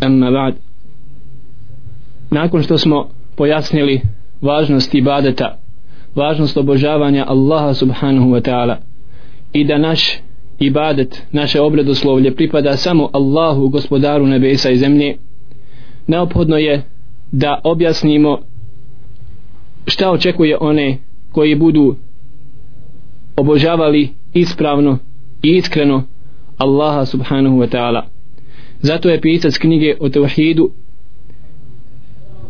Amma ba'd Nakon što smo pojasnili važnost ibadeta, važnost obožavanja Allaha subhanahu wa ta'ala i da naš ibadet, naše obredoslovlje pripada samo Allahu gospodaru nebesa i zemlje, neophodno je da objasnimo šta očekuje one koji budu obožavali ispravno i iskreno Allaha subhanahu wa ta'ala zato je pisac knjige o tevhidu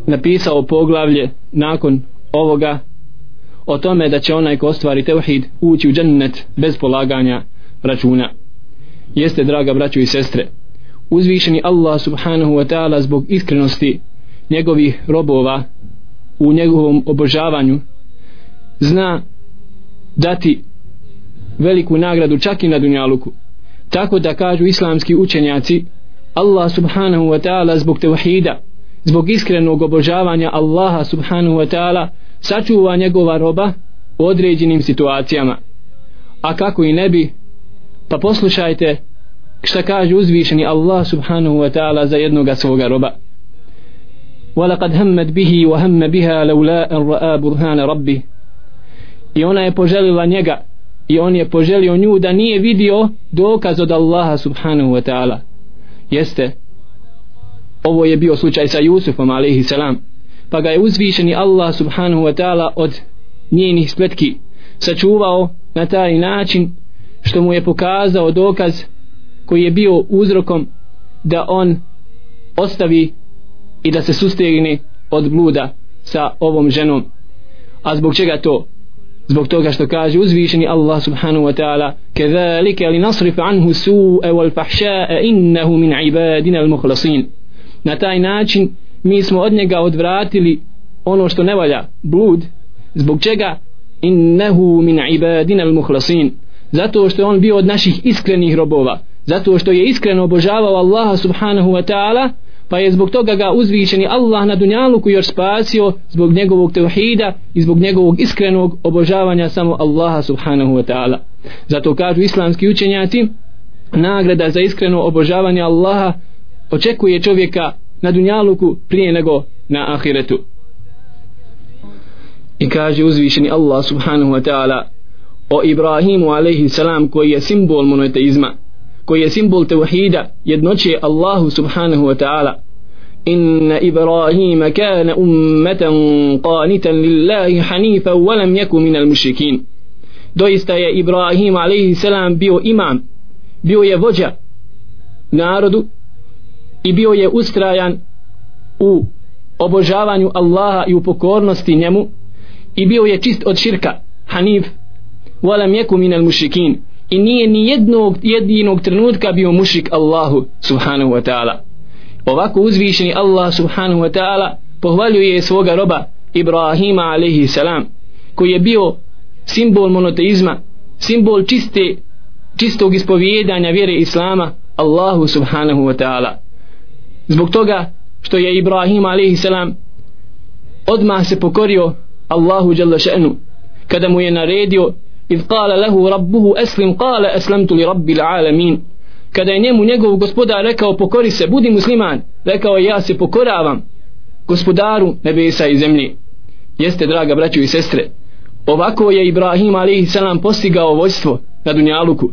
napisao poglavlje nakon ovoga o tome da će onaj ko ostvari tevhid ući u džennet bez polaganja računa. Jeste draga braćo i sestre uzvišeni Allah subhanahu wa ta'ala zbog iskrenosti njegovih robova u njegovom obožavanju zna dati veliku nagradu čak i na dunjaluku. Tako da kažu islamski učenjaci Allah subhanahu wa ta'ala zbog tevhida zbog iskrenog obožavanja Allaha subhanahu wa ta'ala sačuva njegova roba u određenim situacijama a kako i ne bi pa poslušajte šta kaže uzvišeni Allah subhanahu wa ta'ala za jednoga svoga roba ولقد همت به وهم بها لولا أن رأى برهان ربه i ona je poželila njega i on je poželio nju da nije vidio dokaz od Allaha subhanahu wa ta'ala jeste? Ovo je bio slučaj sa Jusufom alaihi salam. Pa ga je uzvišeni Allah subhanahu wa ta'ala od njenih spletki sačuvao na taj način što mu je pokazao dokaz koji je bio uzrokom da on ostavi i da se sustegne od bluda sa ovom ženom. A zbog čega to? zbog toga što kaže uzvišeni Allah subhanahu wa ta'ala كذلك لنصرف عنه السوء والفحشاء إنه من عبادنا المخلصين na taj način mi smo od njega odvratili ono što ne valja blud zbog čega innehu min ibadina al-mukhlasin zato što je on bio od naših iskrenih robova zato što je iskreno obožavao Allaha subhanahu wa ta'ala pa je zbog toga ga uzvišeni Allah na dunjaluku još spasio zbog njegovog tevhida i zbog njegovog iskrenog obožavanja samo Allaha subhanahu wa ta'ala. Zato kažu islamski učenjaci nagrada za iskreno obožavanje Allaha očekuje čovjeka na dunjaluku prije nego na ahiretu. I kaže uzvišeni Allah subhanahu wa ta'ala o Ibrahimu alaihi salam koji je simbol monoteizma koji je simbol tevhida jednoće Allahu subhanahu wa ta'ala إن إبراهيم كان أمة قانتا لله حنيفا ولم يكن من المشركين doista je Ibrahim alaihi salam bio imam bio je vođa narodu i bio je ustrajan u obožavanju Allaha i u pokornosti njemu i bio je čist od širka hanif walam yaku min al mushrikin i nije ni jednog jedinog trenutka bio mušik Allahu subhanahu wa ta'ala. Ovako uzvišeni Allah subhanahu wa ta'ala pohvaljuje svoga roba Ibrahima alaihi salam koji je bio simbol monoteizma simbol čiste čistog ispovjedanja vjere Islama Allahu subhanahu wa ta'ala. Zbog toga što je Ibrahim alaihi salam odmah se pokorio Allahu jalla še'nu kada mu je naredio إذ قال له ربه أسلم قال أسلمت لرب العالمين kada je njemu njegov gospodar rekao pokori se, budi musliman rekao ja se pokoravam gospodaru nebesa i zemlje jeste draga braćo i sestre ovako je Ibrahim alaihi salam postigao vojstvo na Dunjaluku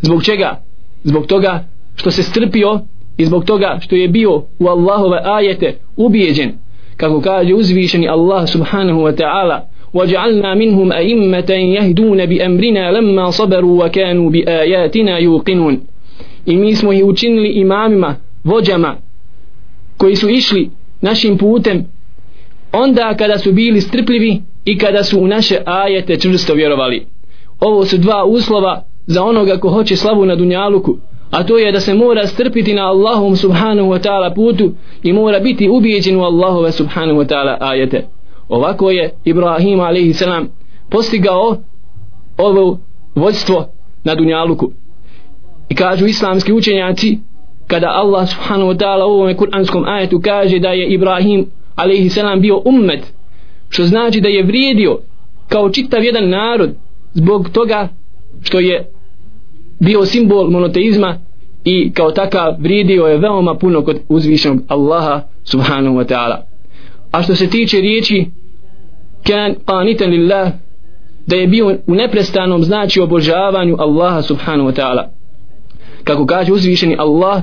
zbog čega? zbog toga što se strpio i zbog toga što je bio u Allahove ajete ubijeđen kako kaže uzvišeni Allah subhanahu wa ta'ala وجعلنا منهم أئمة يهدون بأمرنا لما صبروا وكانوا بآياتنا يوقنون i mi smo ih učinili imamima, vođama koji su išli našim putem onda kada su bili strpljivi i kada su u naše ajete čvrsto vjerovali ovo su dva uslova za onoga ko hoće slavu na dunjaluku a to je da se mora strpiti na Allahom subhanahu wa ta'ala putu i mora biti ubijeđen u Allahove subhanahu wa ta'ala ajete ovako je Ibrahim a.s. postigao ovo vojstvo na Dunjaluku i kažu islamski učenjaci kada Allah subhanahu wa ta'ala u ovom kuranskom ajetu kaže da je Ibrahim a.s. bio ummet što znači da je vrijedio kao čitav jedan narod zbog toga što je bio simbol monoteizma i kao takav vrijedio je veoma puno kod uzvišenog Allaha subhanahu wa ta'ala a što se tiče riječi kan qanitan lillah da je bio u neprestanom znači obožavanju Allaha subhanahu wa ta'ala. Kako kaže uzvišeni Allah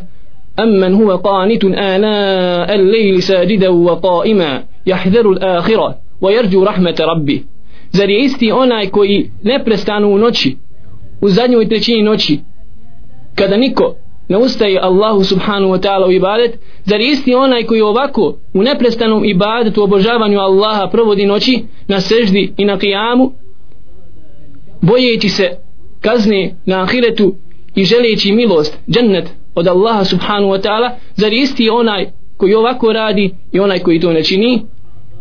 amman huwa qanitun ana al-layli sajidan wa qa'ima yahdharu al-akhirah wa yarju rahmat rabbi. Zar je isti onaj koji neprestano u noći u zadnjoj trećini noći kada niko ne ustaje Allahu subhanahu wa ta'ala u ibadet. Zar isti onaj koji ovako u neprestanom ibadetu obožavanju Allaha provodi noći na seždi i na kijamu bojeći se kazne na ahiretu i želeći milost džennet od Allaha subhanahu wa ta'ala zar isti onaj koji ovako radi i onaj koji to ne čini?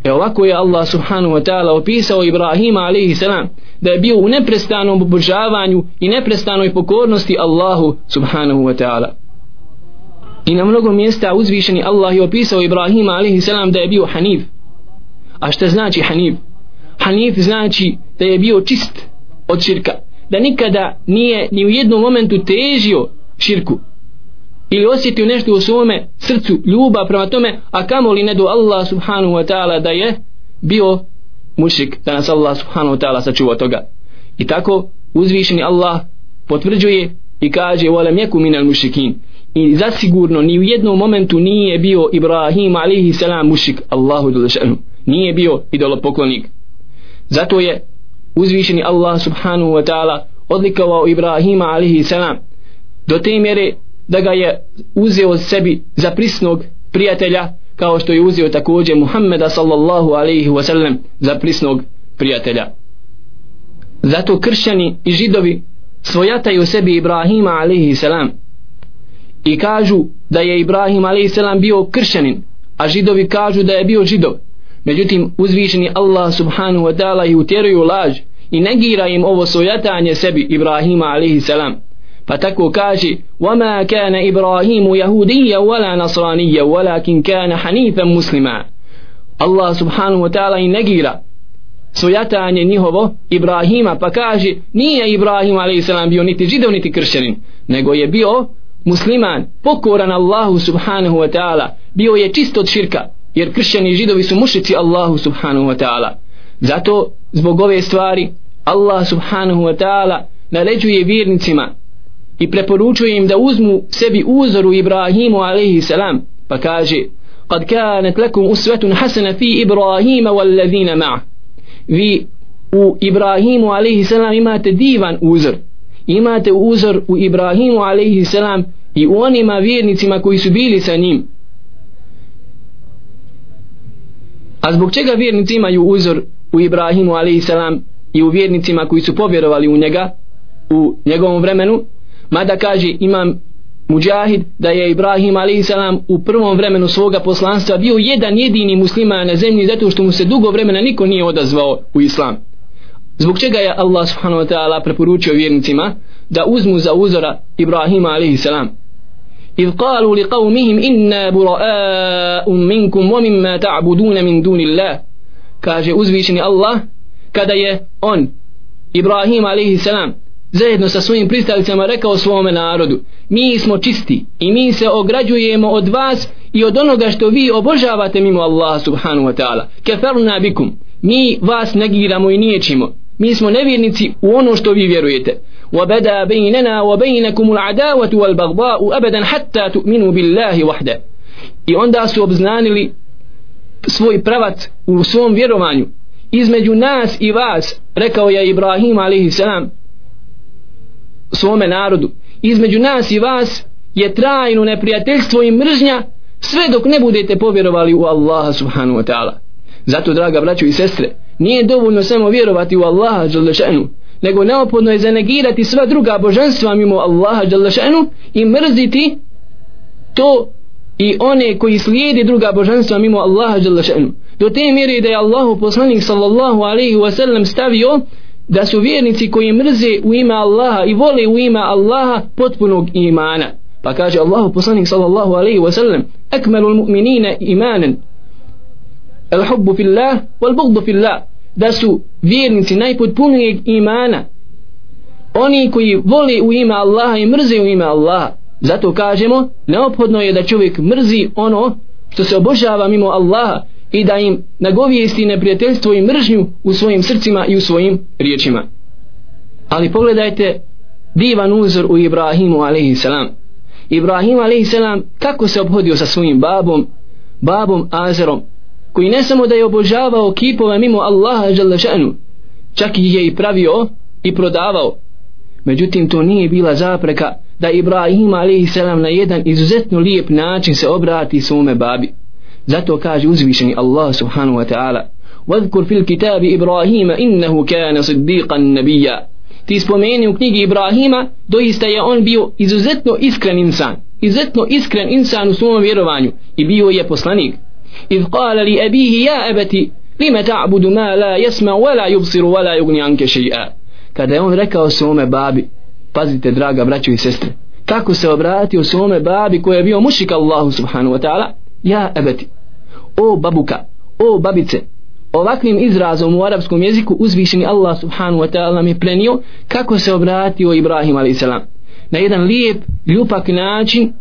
E ovako je Allah subhanahu wa ta'ala opisao Ibrahima alaihi salam da je bio u neprestanom obožavanju i neprestanoj pokornosti Allahu subhanahu wa ta'ala. I na mnogo mjesta uzvišeni Allah je opisao Ibrahima alaihi salam da je bio hanif. A šta znači hanif? Hanif znači da je bio čist od širka. Da nikada nije ni u jednom momentu težio širku ili osjetio nešto u svome srcu ljubav prema tome a kamo li ne do Allah subhanahu wa ta'ala da je bio mušik da nas Allah subhanahu wa ta'ala sačuva toga. I tako uzvišeni Allah potvrđuje i kaže volem jeku minal mušikin i zasigurno ni u jednom momentu nije bio Ibrahim alihi salam mušik Allahu dolašanu nije bio idolopoklonik zato je uzvišeni Allah subhanahu wa ta'ala odlikovao Ibrahima alihi salam do te mjere da ga je uzeo sebi za prisnog prijatelja kao što je uzeo također Muhammeda sallallahu alaihi wasallam za prisnog prijatelja. Zato kršćani i židovi svojataju sebi Ibrahima alaihi salam i kažu da je Ibrahim alaihi salam bio kršćanin a židovi kažu da je bio židov. Međutim uzvišeni Allah subhanahu wa ta'ala i utjeruju laž i negira im ovo svojatanje sebi Ibrahima alaihi salam. pa tako kaže وَمَا كَانَ إِبْرَاهِيمُ يَهُودِيًّا وَلَا نَصْرَانِيًّا وَلَكِنْ كَانَ حَنِيفًا مُسْلِمًا Allah subhanahu wa ta'ala i negira svojatanje njihovo Ibrahima pa kaže nije Ibrahim a.s. bio niti židov niti kršćanin nego je bio musliman pokoran Allahu subhanahu wa ta'ala bio je čist od širka jer kršćani i židovi su mušici Allahu subhanahu wa ta'ala zato zbog ove stvari Allah subhanahu wa ta'ala naređuje vjernicima i preporučuje im da uzmu sebi uzoru Ibrahimu alaihi salam. Pa kaže kad kanet lekum usvetun hasana fi Ibrahima wallazina ma' vi u Ibrahimu alaihi salam imate divan uzor. Imate uzor u Ibrahimu alaihi salam i u onima vjernicima koji su bili sa njim. A zbog čega vjernici imaju uzor u Ibrahimu alaihi salam i u vjernicima koji su povjerovali u njega u njegovom vremenu? mada kaže imam Mujahid da je Ibrahim a.s. u prvom vremenu svoga poslanstva bio jedan jedini musliman na zemlji zato što mu se dugo vremena niko nije odazvao u islam zbog čega je Allah subhanahu wa ta'ala preporučio vjernicima da uzmu za uzora Ibrahima a.s. إذ قالوا لقومهم إنا براء منكم ومما تعبدون من دون الله kaže uzvišeni Allah kada je on Ibrahim alaihi salam zajedno sa svojim pristalicama rekao svome narodu mi smo čisti i mi se ograđujemo od vas i od onoga što vi obožavate mimo Allaha subhanu wa ta'ala keferna bikum mi vas negiramo i niječimo mi smo nevjernici u ono što vi vjerujete وبدا بيننا وبينكم العداوة والبغضاء أبدا حتى تؤمنوا بالله وحده i onda su obznanili svoj pravac u svom vjerovanju između nas i vas rekao je Ibrahim alaihi salam svome narodu. Između nas i vas je trajno neprijateljstvo i mržnja sve dok ne budete povjerovali u Allaha subhanu wa ta'ala. Zato draga braćo i sestre nije dovoljno samo vjerovati u Allaha želešenu nego neophodno je zanegirati sva druga božanstva mimo Allaha Đalešanu i mrziti to i one koji slijedi druga božanstva mimo Allaha Đalešanu do te mjere da je Allahu poslanik sallallahu alaihi wasallam stavio da su vjernici koji mrze u ime Allaha i vole u ime Allaha potpunog imana. Pa kaže Allahu poslanik sallallahu alaihi wasallam akmalul mu'minina imanan. Al hubbu fillah wal bugdu fillah. Da su vjernici najpotpunijeg imana. Oni koji vole u ime Allaha i mrze u ime Allaha. Zato kažemo neophodno je da čovjek mrzi ono što se obožava mimo Allaha i da im nagovijesti neprijateljstvo i mržnju u svojim srcima i u svojim riječima ali pogledajte divan uzor u Ibrahimu a.s. Ibrahim a.s. kako se obhodio sa svojim babom babom Azerom koji ne samo da je obožavao kipove mimo Allaha želešanu čak ih je i pravio i prodavao međutim to nije bila zapreka da Ibrahim a.s. na jedan izuzetno lijep način se obrati svome babi zato kaže uzvišeni Allah subhanahu wa ta'ala واذكر في الكتاب إبراهيم إنه كان صديقا نبيا ti spomeni u knjigi Ibrahima doista je on bio izuzetno iskren insan izuzetno iskren insan u svom vjerovanju i bio je poslanik إذ قال لأبيه يا أبتي لما تعبد ما لا يسمع ولا يبصر ولا يغني عنك شيئا kada je on rekao svome babi pazite draga braćo i sestre kako se obratio svome babi koji je bio mušik Allahu subhanahu wa ta'ala ja ebeti o babuka o babice ovakvim izrazom u arapskom jeziku uzvišeni Allah subhanahu wa ta'ala mi plenio kako se obratio Ibrahim a.s. na jedan lijep, ljupak način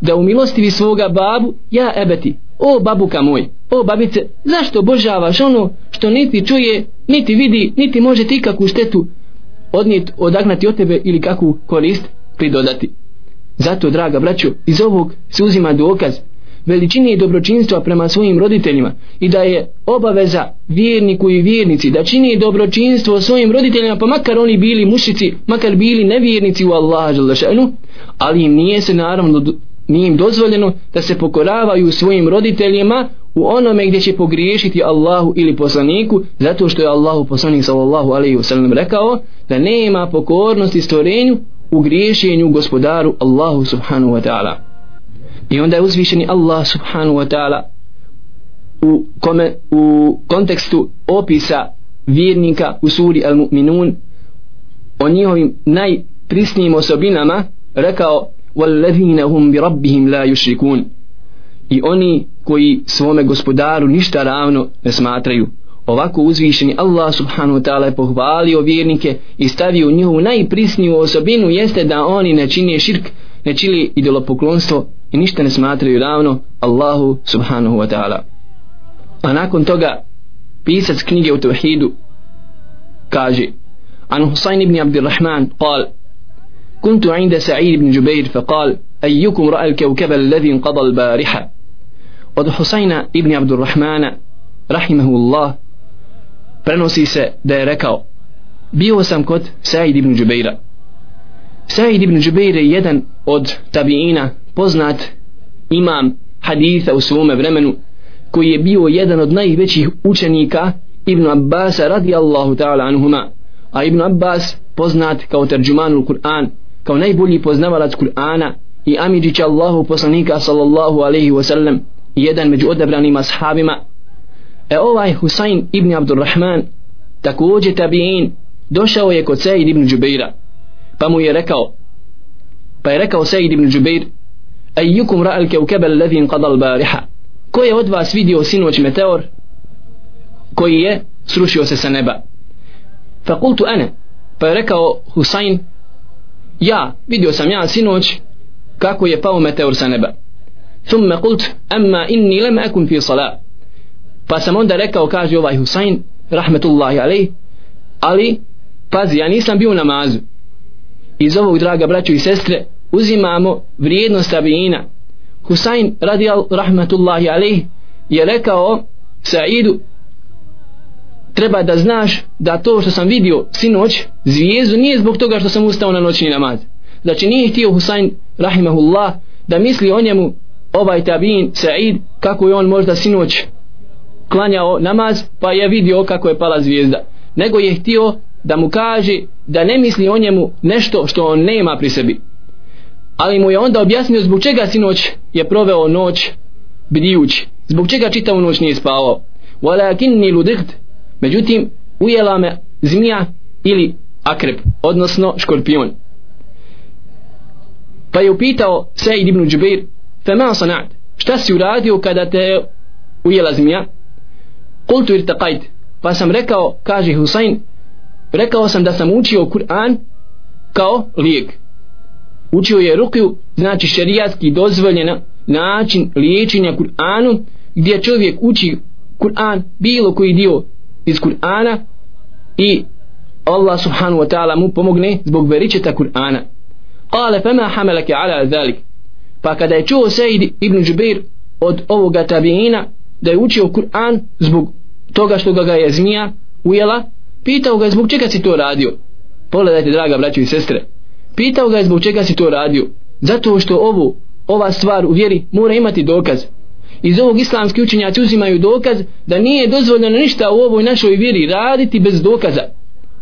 da u milostivi svoga babu ja ebeti o babuka moj, o babice, zašto obožavaš ono što niti čuje, niti vidi, niti može ti kakvu štetu odnijet, odagnati od tebe ili kakvu korist pridodati. Zato, draga braćo, iz ovog se uzima dokaz veličine i dobročinstva prema svojim roditeljima i da je obaveza vjerniku i vjernici da čini dobročinstvo svojim roditeljima pa makar oni bili mušici, makar bili nevjernici u Allaha ali im nije se naravno nije im dozvoljeno da se pokoravaju svojim roditeljima u onome gdje će pogriješiti Allahu ili poslaniku zato što je Allahu poslanik sallallahu alaihi wasallam rekao da nema pokornosti stvorenju u griješenju gospodaru Allahu subhanahu wa ta'ala. i onda je uzvišeni Allah subhanahu wa ta'ala u, kome, u kontekstu opisa vjernika u suri Al-Mu'minun o njihovim najprisnijim osobinama rekao والذين هم بربهم لا يشركون i oni koji svome gospodaru ništa ravno ne smatraju ovako uzvišeni Allah subhanahu wa ta'ala je pohvalio vjernike i stavio njihovu najprisniju osobinu jeste da oni ne čine širk ne čili idolopoklonstvo i ništa ne smatraju ravno Allahu subhanahu wa ta'ala a nakon toga pisac knjige u Tawhidu kaže an Husayn ibn Abdirrahman قال كنت عند سعيد بن جبير فقال أيكم رأى الكوكب الذي انقضى البارحة od Husajna ibn Abdurrahmana rahimahullah prenosi se da je rekao bio sam kod Said ibn Jubeira Said ibn Jubeir je jedan od tabiina poznat imam haditha u svome vremenu koji je bio jedan od najvećih učenika Ibn Abbas radijallahu ta'ala anhuma. A Ibn Abbas poznat kao terđumanul Kur'an kao najbolji poznavalac Kur'ana i Amidžić Allahu poslanika sallallahu alaihi wasallam jedan među odabranim ashabima. E ovaj Husayn ibn Abdurrahman također tabi'in došao je kod Sejid ibn Džubeira pa mu je rekao pa je rekao Sejid ibn Džubeir أيكم رأى الكوكب الذي انقضى البارحة؟ كوي ود باس فيديو سينوش متاور كوي سروشيو سسنبا فقلت أنا فركا حسين يا فيديو سمع سينوش كاكو يا يباو متاور سنبا ثم قلت أما إني لم أكن في صلاة. فسمون دركا وكاجي وضعي حسين رحمة الله عليه علي بازي يعني سنبيو نماز إذا هو دراجة براتشو يسستري uzimamo vrijednost tabiina Husain radijal rahmetullahi alej je rekao Saidu treba da znaš da to što sam vidio sinoć zvijezdu nije zbog toga što sam ustao na noćni namaz. Znači nije htio Husain rahimahullah da misli o njemu ovaj tabin Sa'id kako je on možda sinoć klanjao namaz pa je vidio kako je pala zvijezda. Nego je htio da mu kaže da ne misli o njemu nešto što on nema pri sebi ali mu je onda objasnio zbog čega sinoć je proveo noć bdijući. Zbog čega čitavu noć nije spavao. Walakinni ludikt međutim ujela me zmija ili akrep odnosno škorpion. Pa je upitao Sejid ibn Džubeir fema sanat šta si uradio kada te ujela zmija? Kultu irtaqajt pa sam rekao kaže Husain rekao sam da sam učio Kur'an kao lijek učio je rukiju znači šerijatski dozvoljen način liječenja Kur'anu gdje čovjek uči Kur'an bilo koji dio iz Kur'ana i Allah subhanahu wa ta'ala mu pomogne zbog veričeta Kur'ana. Kale fema hamelake ala zalik? Pa kada je čuo Sejid ibn Džubir od ovoga tabiina da je učio Kur'an zbog toga što ga je zmija ujela pitao ga zbog čega si to radio? Pogledajte draga braćo i sestre pitao ga je zbog čega si to radio. Zato što ovo ova stvar u vjeri mora imati dokaz. Iz ovog islamski učenjaci uzimaju dokaz da nije dozvoljeno ništa u ovoj našoj vjeri raditi bez dokaza.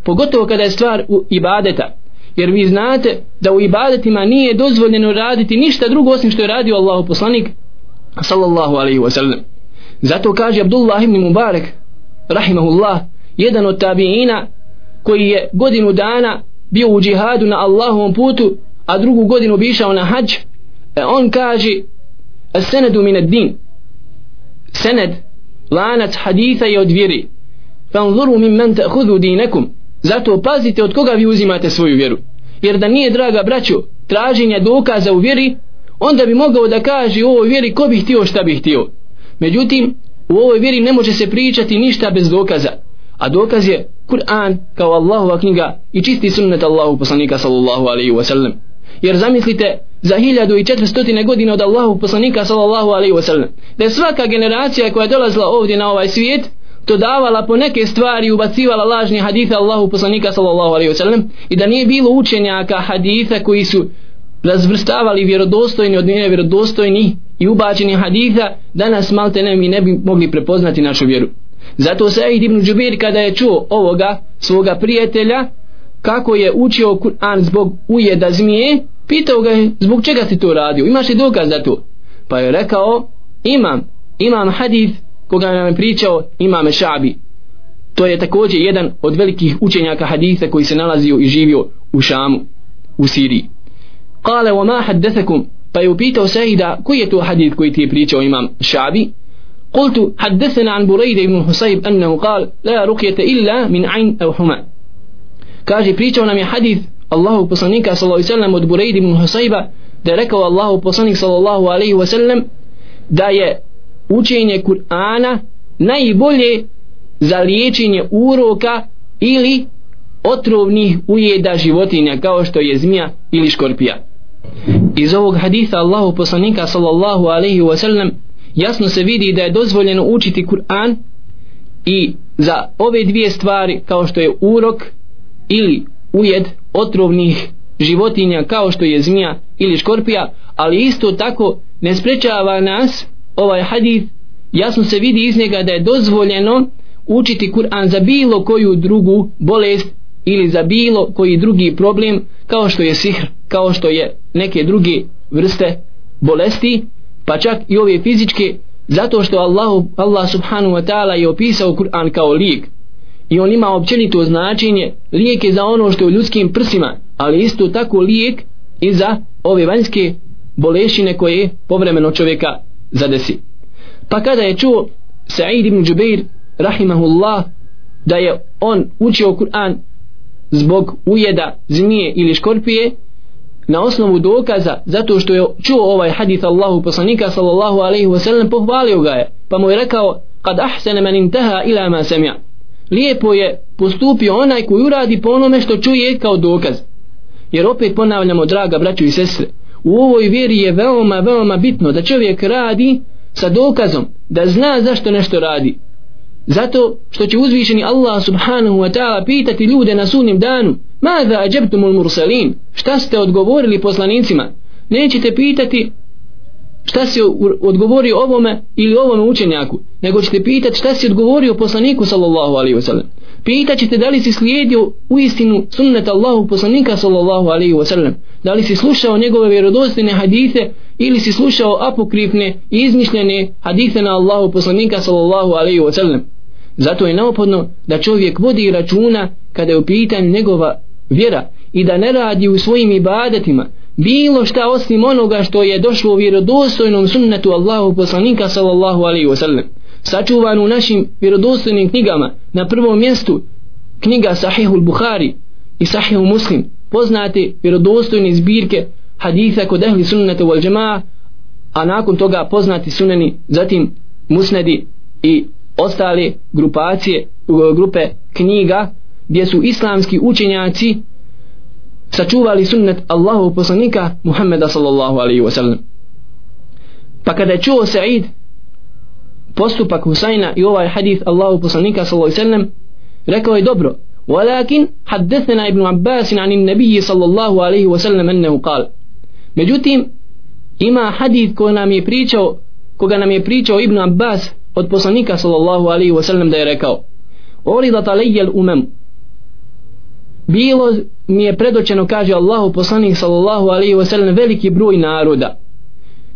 Pogotovo kada je stvar u ibadeta. Jer vi znate da u ibadetima nije dozvoljeno raditi ništa drugo osim što je radio Allahu poslanik sallallahu alaihi wa sallam. Zato kaže Abdullah ibn Mubarak rahimahullah jedan od tabiina koji je godinu dana bio u džihadu na Allahovom putu a drugu godinu bi išao na hađ e on kaže senedu min din. Sened lanac haditha je od vjeri fanzuru min men ta'khudhu dinakum. Zato pazite od koga vi uzimate svoju vjeru. Jer da nije draga braćo traženja dokaza u vjeri onda bi mogao da kaže u ovoj vjeri ko bi htio šta bi htio. Međutim u ovoj vjeri ne može se pričati ništa bez dokaza a dokaz je Kur'an kao Allahova knjiga i čisti sunnet Allahu poslanika sallallahu alaihi wa sallam. Jer zamislite za 1400 godina od Allahu poslanika sallallahu alaihi wa sallam da je svaka generacija koja je dolazila ovdje na ovaj svijet to davala po neke stvari ubacivala lažni haditha Allahu poslanika sallallahu alaihi wa sallam i da nije bilo učenjaka haditha koji su razvrstavali vjerodostojni od nevjerodostojni i ubačeni haditha danas malte ne mi ne bi mogli prepoznati našu vjeru zato Said ibn Đubir kada je čuo ovoga svoga prijatelja kako je učio Kur'an zbog ujeda zmije pitao ga je zbog čega si to radio? Imaš li dokaz za to? Pa je rekao imam imam hadith koga nam je pričao imam Šabi. To je također jedan od velikih učenjaka haditha koji se nalazio i živio u Šamu u Siriji. Kale wa ma haddesakum pa je upitao Saida koji je to hadith koji ti je pričao imam Šabi? قلت حدثنا عن بريد بن حصيب أنه قال لا رقية إلا من عين أو حمى kaže pričao nam je hadith Allahu poslanika sallallahu alejhi ve sellem od Bureid ibn Husayba da je rekao Allahu poslanik sallallahu alejhi ve sellem da je učenje Kur'ana najbolje za liječenje uroka ili otrovnih ujeda životinja kao što je zmija ili škorpija. Iz ovog haditha Allahu poslanika sallallahu alejhi ve sellem jasno se vidi da je dozvoljeno učiti Kur'an i za ove dvije stvari kao što je urok ili ujed otrovnih životinja kao što je zmija ili škorpija ali isto tako ne sprečava nas ovaj hadith. Jasno se vidi iz njega da je dozvoljeno učiti Kur'an za bilo koju drugu bolest ili za bilo koji drugi problem kao što je sihr kao što je neke druge vrste bolesti pa čak i ove fizičke zato što Allah, Allah subhanahu wa ta'ala je opisao Kur'an kao lijek. I on ima općenito značenje lijek je za ono što je u ljudskim prsima ali isto tako lijek i za ove vanjske bolešine koje povremeno čovjeka zadesi. Pa kada je čuo Sa'id ibn Jubair rahimahullah da je on učio Kur'an zbog ujeda zmije ili škorpije na osnovu dokaza zato što je čuo ovaj hadith Allahu poslanika sallallahu alaihi wasallam pohvalio ga je. Pa mu je rekao kad ahsene men intaha ila ma semja lijepo je postupio onaj koji uradi po onome što čuje kao dokaz. Jer opet ponavljamo draga braću i sestre u ovoj vjeri je veoma veoma bitno da čovjek radi sa dokazom da zna zašto nešto radi. Zato što će uzvišeni Allah subhanahu wa ta'ala pitati ljude na sunnim danu Mada ađebtumul mursalin? Šta ste odgovorili poslanicima? Nećete pitati šta si odgovorio ovome ili ovome učenjaku nego ćete pitati šta si odgovorio poslaniku sallallahu alaihi wa sallam. Pitaćete da li si slijedio u istinu sunnet Allahu poslanika sallallahu alaihi wa sallam. Da li si slušao njegove vjerodostojne hadise ili si slušao apokrifne i izmišljene hadise na Allahu poslanika sallallahu alaihi wa sallam. Zato je neophodno da čovjek vodi računa kada je u pitanju njegova vjera i da ne radi u svojim ibadetima bilo šta osim onoga što je došlo u vjerodostojnom sunnetu Allahu poslanika sallallahu alaihi wasallam sačuvan u našim vjerodostojnim knjigama. Na prvom mjestu knjiga Sahihul Bukhari i Sahihul Muslim poznate vjerodostojne zbirke haditha kod ehli sunnata wal jamaa a nakon toga poznati suneni zatim musnedi i ostale grupacije grupe knjiga gdje su islamski učenjaci sačuvali sunnet Allahu poslanika Muhammeda sallallahu alaihi wa sallam pa kada je čuo Sa'id postupak Husajna i ovaj hadith Allahu poslanika sallallahu alaihi wa sallam rekao je dobro ولكن حدثنا ابن عباس عن النبي صلى الله عليه وسلم أنه قال međutim ima hadith ko nam je pričao koga nam je pričao Ibn Abbas od poslanika sallallahu alaihi wa sallam da je rekao Oridat alejjel umem bilo mi je predočeno kaže Allahu poslanik sallallahu alaihi wa sallam veliki broj naroda.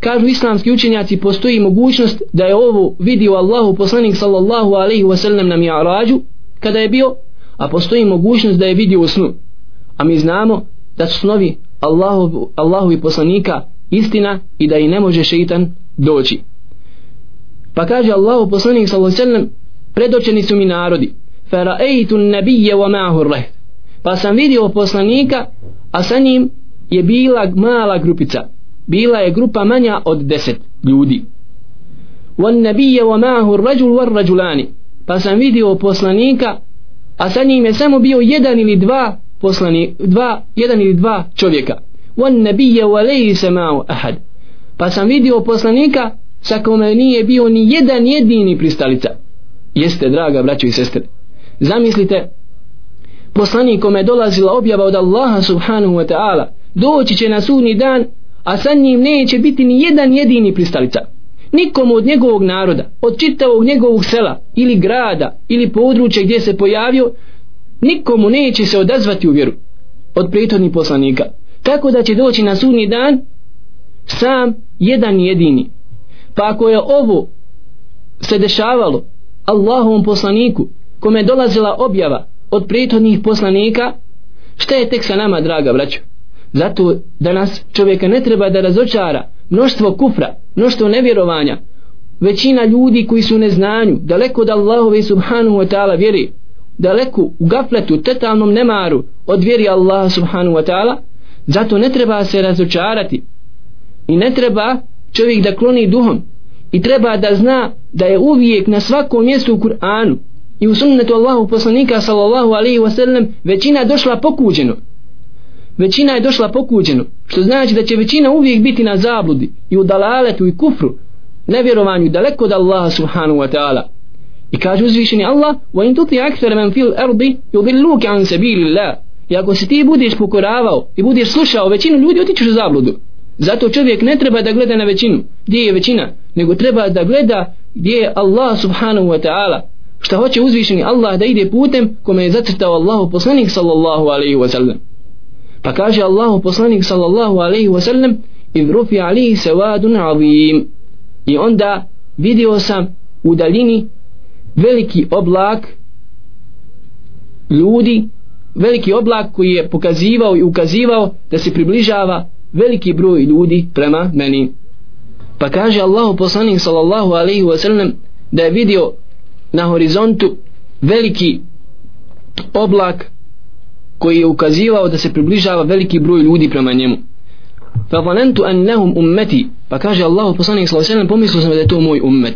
Kažu islamski učenjaci postoji mogućnost da je ovo vidio Allahu poslanik sallallahu alaihi wa sallam na mi'arađu kada je bio a postoji mogućnost da je vidio u snu. A mi znamo da su snovi Allahu, Allahu i poslanika istina i da i ne može šeitan doći. Pa kaže Allahu poslanik sallallahu alaihi wa sallam predočeni su mi narodi. Fara'eitu nabije wa ma'ahu rehd pa sam vidio poslanika a sa njim je bila mala grupica. Bila je grupa manja od deset ljudi. Wan nabije wa ma'ahu rajul war rajulani pa sam vidio poslanika a sa njim je samo bio jedan ili dva poslani, dva, jedan ili dva čovjeka. Wan nabije wa lejse ma'u ahad. Pa sam vidio poslanika sa kome nije bio ni jedan jedini pristalica. Jeste draga braćo i sestre zamislite poslanik kome je dolazila objava od Allaha subhanahu wa ta'ala doći će na sudni dan a sa njim neće biti ni jedan jedini pristalica. Nikom od njegovog naroda od čitavog njegovog sela ili grada ili područja gdje se pojavio nikomu neće se odazvati u vjeru od prethodnih poslanika. Tako da će doći na sudni dan sam jedan jedini. Pa ako je ovo se dešavalo Allahovom poslaniku kome je dolazila objava od prethodnih poslanika šta je tek sa nama draga braćo? Zato danas čovjeka ne treba da razočara mnoštvo kufra mnoštvo nevjerovanja. Većina ljudi koji su u neznanju daleko od Allahove subhanahu wa ta'ala vjeri daleko u gafletu totalnom nemaru od vjeri Allaha subhanahu wa ta'ala zato ne treba se razočarati. I ne treba čovjek da kloni duhom. I treba da zna da je uvijek na svakom mjestu u Kur'anu i u sunnetu Allahu poslanika sallallahu alaihi wa sallam većina je došla pokuđeno. Većina je došla pokuđeno što znači da će većina uvijek biti na zabludi i u dalaletu i kufru nevjerovanju daleko od Allaha subhanahu wa ta'ala. I kaže uzvišeni Allah wa in tuti akthar man fil ardi yudilluka an sabilillah. I ako se ti budeš pokoravao i budeš slušao većinu ljudi otičeš u zabludu. Zato čovjek ne treba da gleda na većinu gdje je većina nego treba da gleda gdje je Allah subhanahu wa ta'ala šta hoće uzvišeni Allah da ide putem kome je zacrtao Allahu poslanik sallallahu alaihi wa sallam. Pa kaže Allahu poslanik sallallahu alaihi wa sallam iz rufi alihi sevadun azim. I onda vidio sam u daljini veliki oblak ljudi veliki oblak koji je pokazivao i ukazivao da se približava veliki broj ljudi prema meni. Pa kaže Allahu poslanik sallallahu alaihi wa sallam da je vidio na horizontu veliki oblak koji je ukazivao da se približava veliki broj ljudi prema njemu. Fa zanentu annahum ummeti pa kaže Allah poslanik sallallahu alejhi ve sellem pomislio sam da je to moj ummet.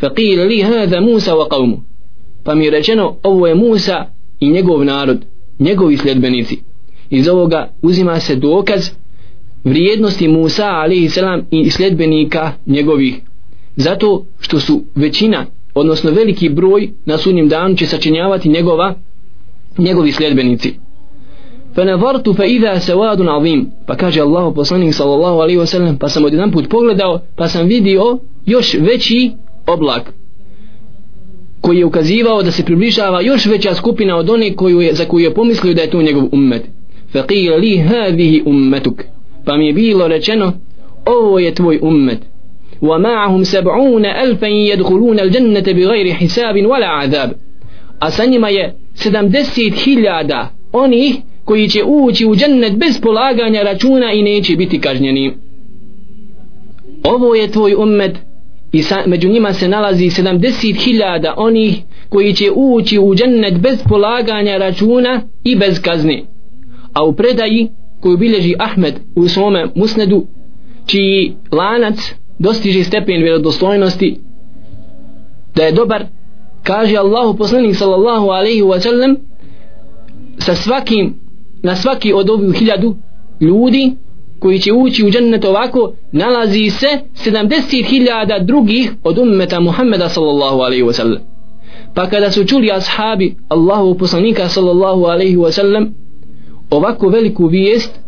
Fa qila li hada Musa wa qawmu. Pa mi je rečeno ovo je Musa i njegov narod njegovi sledbenici iz ovoga uzima se dokaz vrijednosti Musa alaihi selam i sledbenika njegovih. Zato što su većina odnosno veliki broj na sudnjem danu će sačinjavati njegova njegovi sljedbenici فنظرت فإذا سواد عظيم pa kaže Allahu poslanik sallallahu alejhi ve sellem pa sam odjedan put pogledao pa sam vidio još veći oblak koji je ukazivao da se približava još veća skupina od one koju je, za koju je pomislio da je to njegov ummet faqila li hadhihi ummetuk pa mi je bilo rečeno ovo je tvoj ummet ومعهم سبعون ألفا يدخلون الجنة بغير حساب ولا عذاب a sa njima je 70.000 onih koji će ući u džennet bez polaganja računa i neće biti kažnjeni ovo je tvoj ummet i sa, među njima se nalazi 70.000 onih koji će ući u džennet bez polaganja računa i bez kazne a u predaji koju bilježi Ahmed u svome musnedu čiji lanac dostiže stepen vjerodostojnosti da je dobar kaže Allahu poslanik sallallahu alaihi wa sallam sa svakim na svaki od ovih hiljadu ljudi koji će ući u džennet ovako nalazi se 70.000 drugih od ummeta Muhammeda sallallahu alaihi wa sallam. Pa kada su čuli ashabi Allahu poslanika sallallahu alaihi wa sallam ovako veliku vijest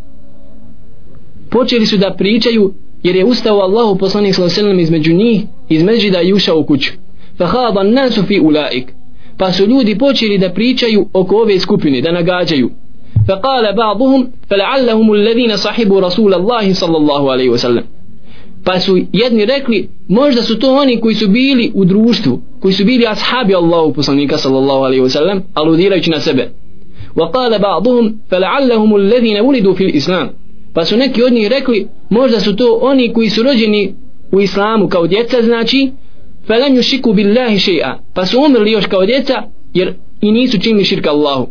počeli su da pričaju jer je ustao Allahu poslanik sallallahu alejhi između njih između da je ušao u kuću. Fa khaba nasu fi ulaik. Pa su ljudi počeli da pričaju oko ove skupine da nagađaju. Fa qala ba'dhum fal'allahum alladhina sahibu rasul Allah sallallahu ve sellem pa su jedni rekli možda su to oni koji su bili u društvu koji su bili ashabi Allahu poslanika sallallahu alejhi ve sellem aludirajući na sebe. Wa بعضهم فلعلهم الذين ولدوا alladhina ulidu islam pa su neki od njih rekli možda su to oni koji su rođeni u islamu kao djeca znači فلم يشركوا بالله شيئا فسوا još kao djeca jer i nisu činili širka Allahu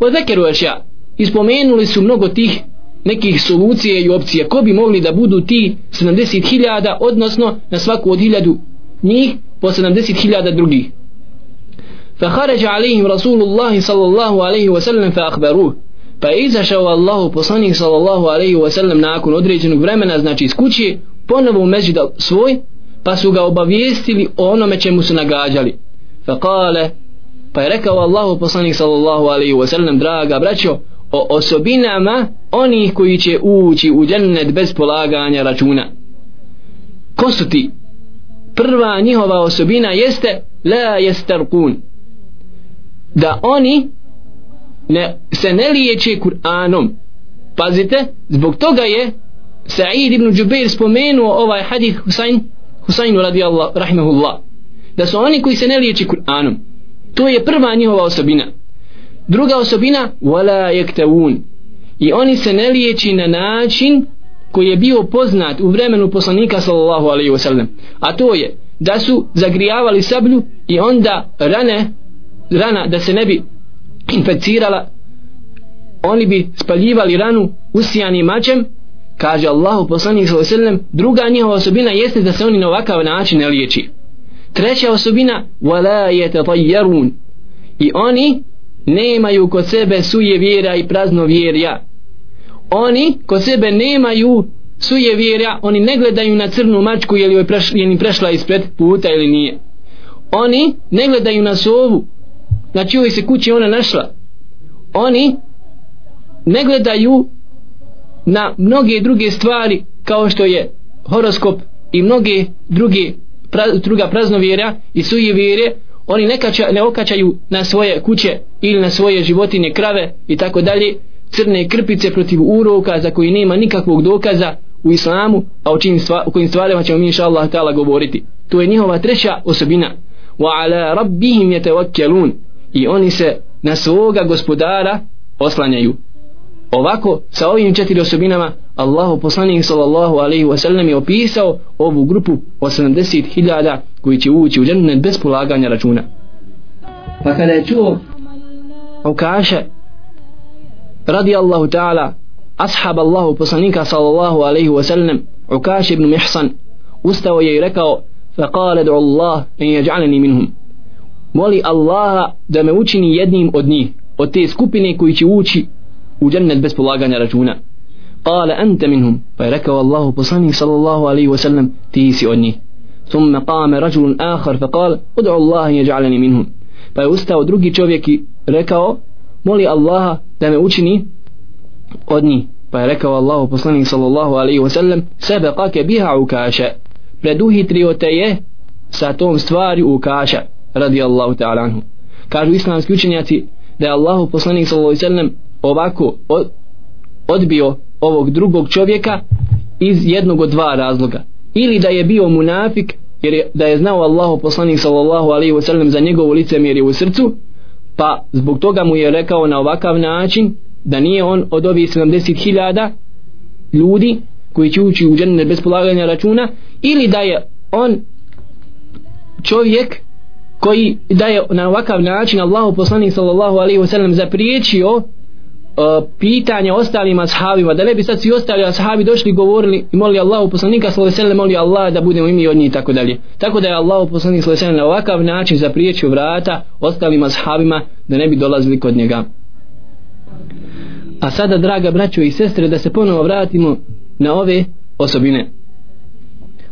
وذكروا أشياء ispomenuli su mnogo tih nekih solucije i opcije ko bi mogli da budu ti 70.000 odnosno na svaku od hiljadu njih po 70.000 drugih فخرج عليهم رسول الله صلى الله عليه وسلم فأخبروه pa je izašao Allahu poslanik sallallahu alaihi wa sallam nakon određenog vremena znači iz kuće ponovo u međid svoj pa su ga obavijestili o onome čemu su nagađali. Fa kale pa je rekao Allahu poslanik sallallahu alaihi wa sallam draga braćo o osobinama onih koji će ući u džennet bez polaganja računa. Ko su ti? Prva njihova osobina jeste la jestarkun da oni ne, se ne liječe Kur'anom. Pazite zbog toga je Sa'id ibn Jubair spomenuo ovaj hadith Husayn Husainu radijallahu rahimahullah da su oni koji se ne liječe Kur'anom. To je prva njihova osobina. Druga osobina wala yaktawun. I oni se ne liječi na način koji je bio poznat u vremenu poslanika sallallahu alaihi wasallam. A to je da su zagrijavali sablju i onda rane rana da se ne bi infecirala oni bi spaljivali ranu usijanim mačem kaže Allahu poslanik sallallahu alejhi ve sellem druga njihova osobina jeste da se oni na ovakav način ne liječi. Treća osobina wala yatatayyarun i oni nemaju kod sebe suje vjera i prazno vjerja. Oni kod sebe nemaju suje vjera oni ne gledaju na crnu mačku je li joj prešla, je prešla ispred puta ili nije. Oni ne gledaju na sovu na čijoj se kući ona našla. Oni ne gledaju na mnoge druge stvari kao što je horoskop i mnoge druge pra, druga praznovjera i suje vjere oni ne, kača, ne okačaju na svoje kuće ili na svoje životinje krave i tako dalje. Crne krpice protiv uroka za koji nema nikakvog dokaza u islamu a o, čim stva, o kojim stvarima ćemo mi inša Allah govoriti. To je njihova treća osobina. Wa ala rabbihim yatawakkalun i oni se na svoga gospodara oslanjaju ovako sa ovim četiri osobinama Allahu poslanik sallallahu alaihi wa sallam je opisao ovu grupu 80.000 koji će ući u džennet bez polaganja računa pa kada je čuo Ukaše radi Allahu ta'ala ashab Allahu poslanika sallallahu alaihi wa sallam Ukaše ibn Mihsan ustao je i rekao فقال دعو الله ان يجعلني منهم moli Allaha da me učini jednim od njih od te skupine koji će ući u džennet bez polaganja računa قال أنت منهم فركوا الله بصني صلى الله عليه وسلم تيسي أني ثم قام رجل آخر فقال ادعو الله يجعلني منهم فيستوى drugi čovjek rekao moli Allaha da me učini od njih pa je rekao Allahu poslanik sallallahu alaihi wa sallam sebe kake biha ukaša preduhitrio te je sa tom stvari ukaša radi Allahu ta'ala anhu. Kažu islamski učenjaci da je Allahu poslanik sallallahu alaihi sallam ovako odbio ovog drugog čovjeka iz jednog od dva razloga. Ili da je bio munafik jer je, da je znao Allahu poslanik sallallahu alaihi wasallam za njegovo lice je u srcu pa zbog toga mu je rekao na ovakav način da nije on od ovih 70.000 ljudi koji će ući u džennet bez polaganja računa ili da je on čovjek koji da je na ovakav način Allahu poslanik sallallahu alaihi wa sallam zapriječio uh, pitanje ostalim ashabima. Da ne bi sad svi ostali ashabi došli govorili i molili Allahu poslanika sallallahu alejhi ve molili Allah da budemo imi od njih i tako dalje. Tako da je Allahu poslanik sallallahu alejhi na ovakav način zapriječio vrata ostalim ashabima da ne bi dolazili kod njega. A sada draga braćo i sestre da se ponovo vratimo na ove osobine.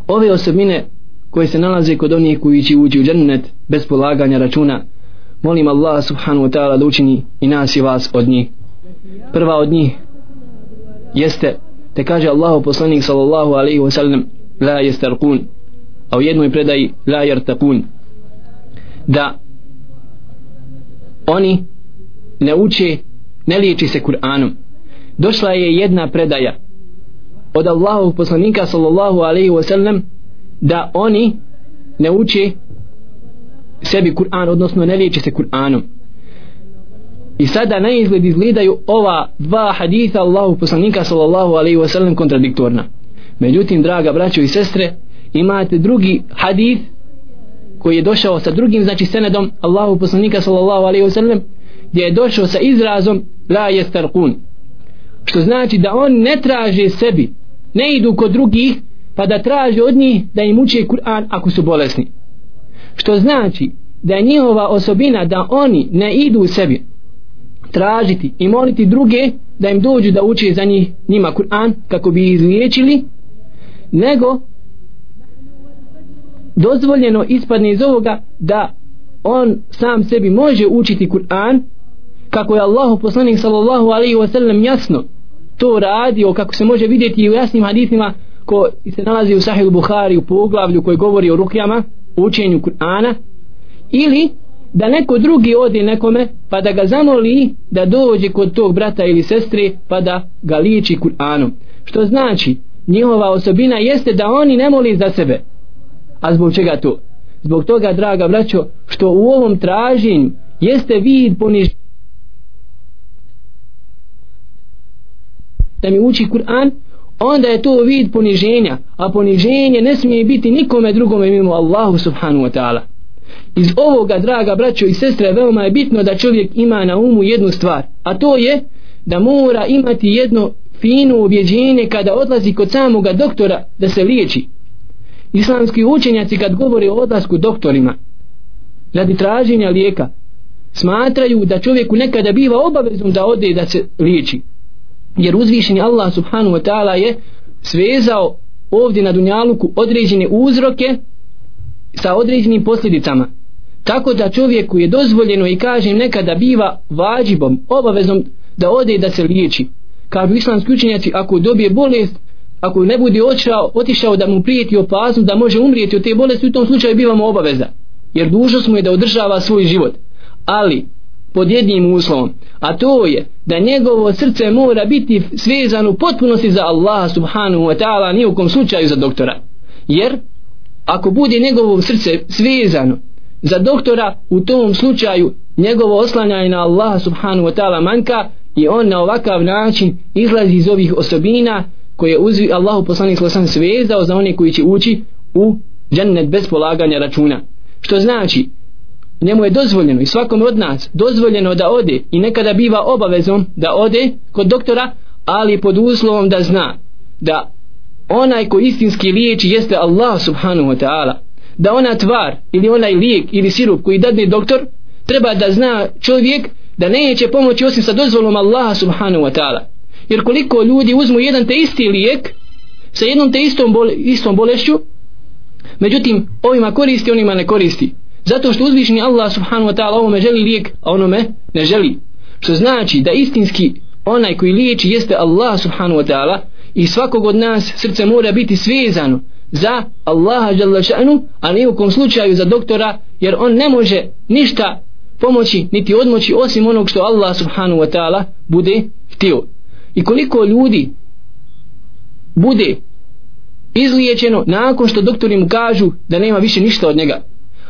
Ove osobine koje se nalaze kod onih koji će ući u džennet bez polaganja računa. Molim Allah subhanahu wa ta'ala da učini i nas i vas od njih. Prva od njih jeste te kaže Allahu poslanik sallallahu alaihi wasallam la jestarkun a u jednoj predaji la jertakun da oni ne uče ne liječi se Kur'anom. Došla je jedna predaja od Allahu poslanika sallallahu alaihi wasallam da oni ne uče sebi Kur'an odnosno ne liječe se Kur'anom I sada na izgled izgledaju ova dva haditha Allahu poslanika sallallahu alaihi wa sallam kontradiktorna. Međutim, draga braćo i sestre, imate drugi hadith koji je došao sa drugim, znači senedom Allahu poslanika sallallahu alaihi wa sallam, gdje je došao sa izrazom la jestarkun. Što znači da on ne traže sebi, ne idu kod drugih, pa da traže od njih da im uče Kur'an ako su bolesni. Što znači da je njihova osobina da oni ne idu sebi, tražiti i moliti druge da im dođu da uče za njih njima Kur'an kako bi izliječili nego dozvoljeno ispadne iz ovoga da on sam sebi može učiti Kur'an kako je Allahu poslanik sallallahu alaihi wa sallam jasno to radio kako se može vidjeti u jasnim hadisima ko se nalazi u Sahih Buhari u poglavlju koji govori o rukjama učenju Kur'ana ili da neko drugi odi nekome pa da ga zamoli da dođe kod tog brata ili sestre pa da ga liči Kur'anom. Što znači njihova osobina jeste da oni ne moli za sebe. A zbog čega to? Zbog toga draga braćo što u ovom traženju jeste vid poniž da mi uči Kur'an onda je to vid poniženja a poniženje ne smije biti nikome drugome mimo Allahu subhanu wa ta'ala. Iz ovoga draga braćo i sestre veoma je bitno da čovjek ima na umu jednu stvar a to je da mora imati jedno fino ubjeđenje kada odlazi kod samoga doktora da se liječi. Islamski učenjaci kad govore o odlasku doktorima radi traženja lijeka smatraju da čovjeku nekada biva obavezom da ode da se liječi jer uzvišeni Allah subhanu wa ta'ala je svezao ovdje na dunjaluku određene uzroke sa određenim posljedicama. Tako da čovjeku je dozvoljeno i kažem nekada biva vađibom, obavezom da ode da se liječi. Kažu islamski učenjaci ako dobije bolest ako ne bude očao, otišao da mu prijeti opasnost da može umrijeti od te bolesti u tom slučaju bivamo obaveza. Jer dužnost mu je da održava svoj život. Ali pod jednim uslovom a to je da njegovo srce mora biti svezano potpunosti za Allaha subhanahu wa ta'ala nijekom slučaju za doktora. Jer ako bude njegovo srce svezano za doktora u tom slučaju njegovo oslanjanje na Allaha subhanahu wa ta'ala manka i on na ovakav način izlazi iz ovih osobina koje uzvi Allahu poslanik sallallahu svezao za one koji će ući u džennet bez polaganja računa. Što znači njemu je dozvoljeno i svakom od nas dozvoljeno da ode i nekada biva obavezom da ode kod doktora ali pod uslovom da zna da onaj ko istinski liječi jeste Allah subhanahu wa ta'ala da ona tvar ili onaj lijek ili sirup koji dadne doktor treba da zna čovjek da neće pomoći osim sa dozvolom Allaha subhanahu wa ta'ala. Jer koliko ljudi uzmu jedan te isti lijek sa jednom te istom, bole, istom bolešću međutim ovima koristi onima ne koristi zato što uzvišni Allah subhanahu wa ta'ala ovome želi lijek a onome ne želi. Što znači da istinski onaj koji liječi jeste Allah subhanahu wa ta'ala i svakog od nas srce mora biti svezano za Allaha žele šanu a ne u kom slučaju za doktora jer on ne može ništa pomoći niti odmoći osim onog što Allah subhanahu wa ta'ala bude htio. I koliko ljudi bude izliječeno nakon što doktori mu kažu da nema više ništa od njega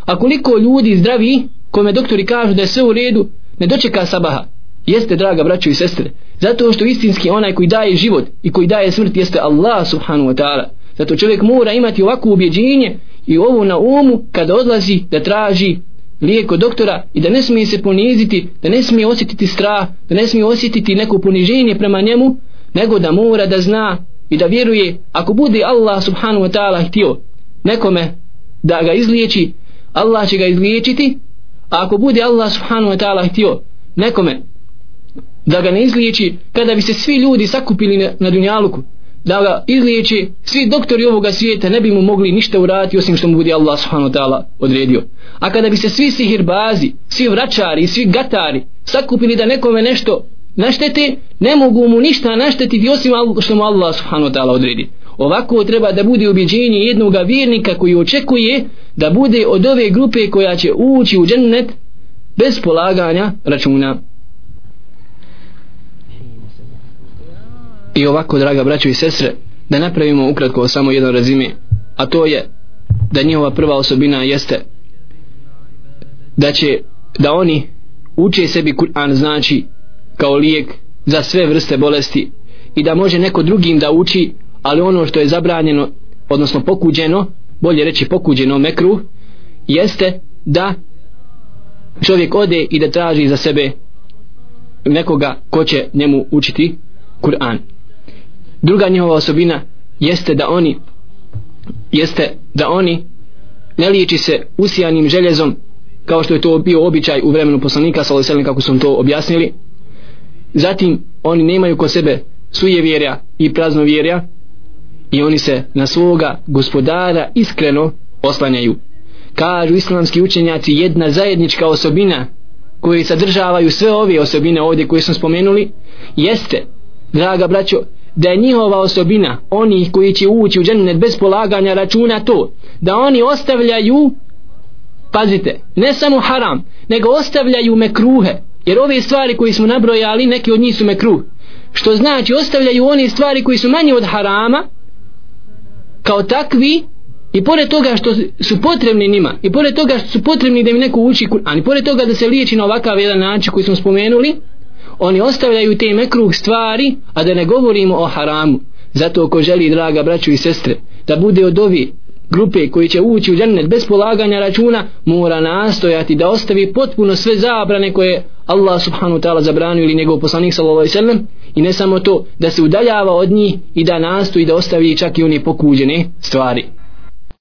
a koliko ljudi zdravi kome doktori kažu da je sve u redu ne dočeka sabaha. Jeste draga braćo i sestre zato što istinski onaj koji daje život i koji daje smrt jeste Allah subhanahu wa ta'ala. Zato čovjek mora imati ovako ubjeđenje i ovo na umu kada odlazi da traži lijeko doktora i da ne smije se poniziti da ne smije osjetiti strah da ne smije osjetiti neko poniženje prema njemu nego da mora da zna i da vjeruje ako bude Allah subhanahu wa ta'ala htio nekome da ga izliječi Allah će ga izliječiti a ako bude Allah subhanahu wa ta'ala htio nekome da ga ne izliječi kada bi se svi ljudi sakupili na, na dunjaluku da ga izliječi svi doktori ovoga svijeta ne bi mu mogli ništa uraditi osim što mu bude Allah subhanahu wa ta'ala odredio. A kada bi se svi sihirbazi svi vračari, svi gatari sakupili da nekome nešto naštete ne mogu mu ništa naštetiti osim što mu Allah subhanahu wa ta'ala odredi ovako treba da bude ubjeđenje jednog vjernika koji očekuje da bude od ove grupe koja će ući u džennet bez polaganja računa. I ovako draga braćo i sestre da napravimo ukratko samo jedno razime a to je da njihova prva osobina jeste da će da oni uče sebi Kur'an znači kao lijek za sve vrste bolesti i da može neko drugim da uči ali ono što je zabranjeno odnosno pokuđeno bolje reći pokuđeno mekru jeste da čovjek ode i da traži za sebe nekoga ko će njemu učiti Kur'an. Druga njihova osobina jeste da oni jeste da oni ne liječi se usijanim željezom kao što je to bio običaj u vremenu poslanika sallallahu kako su to objasnili. Zatim oni nemaju kod sebe sujevjerja i praznovjerja i oni se na svoga gospodara iskreno oslanjaju. Kažu islamski učenjaci jedna zajednička osobina koji sadržavaju sve ove osobine ovdje koje smo spomenuli jeste draga braćo da je njihova osobina oni koji će ući u džennet bez polaganja računa to da oni ostavljaju pazite ne samo haram nego ostavljaju mekruhe. Jer ove stvari koje smo nabrojali neki od njih su mekruh. Što znači ostavljaju one stvari koji su manje od harama kao takvi i pored toga što su potrebni njima i pored toga što su potrebni da im neko uči a i pored toga da se liječi na ovakav jedan način koji smo spomenuli oni ostavljaju te mekruh stvari a da ne govorimo o haramu. Zato ko želi draga braću i sestre da bude od ovi grupe koji će ući u džennet bez polaganja računa mora nastojati da ostavi potpuno sve zabrane koje Allah subhanahu wa ta'ala zabranio ili njegov poslanik sallallahu alaihi sallam i ne samo to da se udaljava od njih i da nastoji da ostavi čak i oni pokuđene stvari.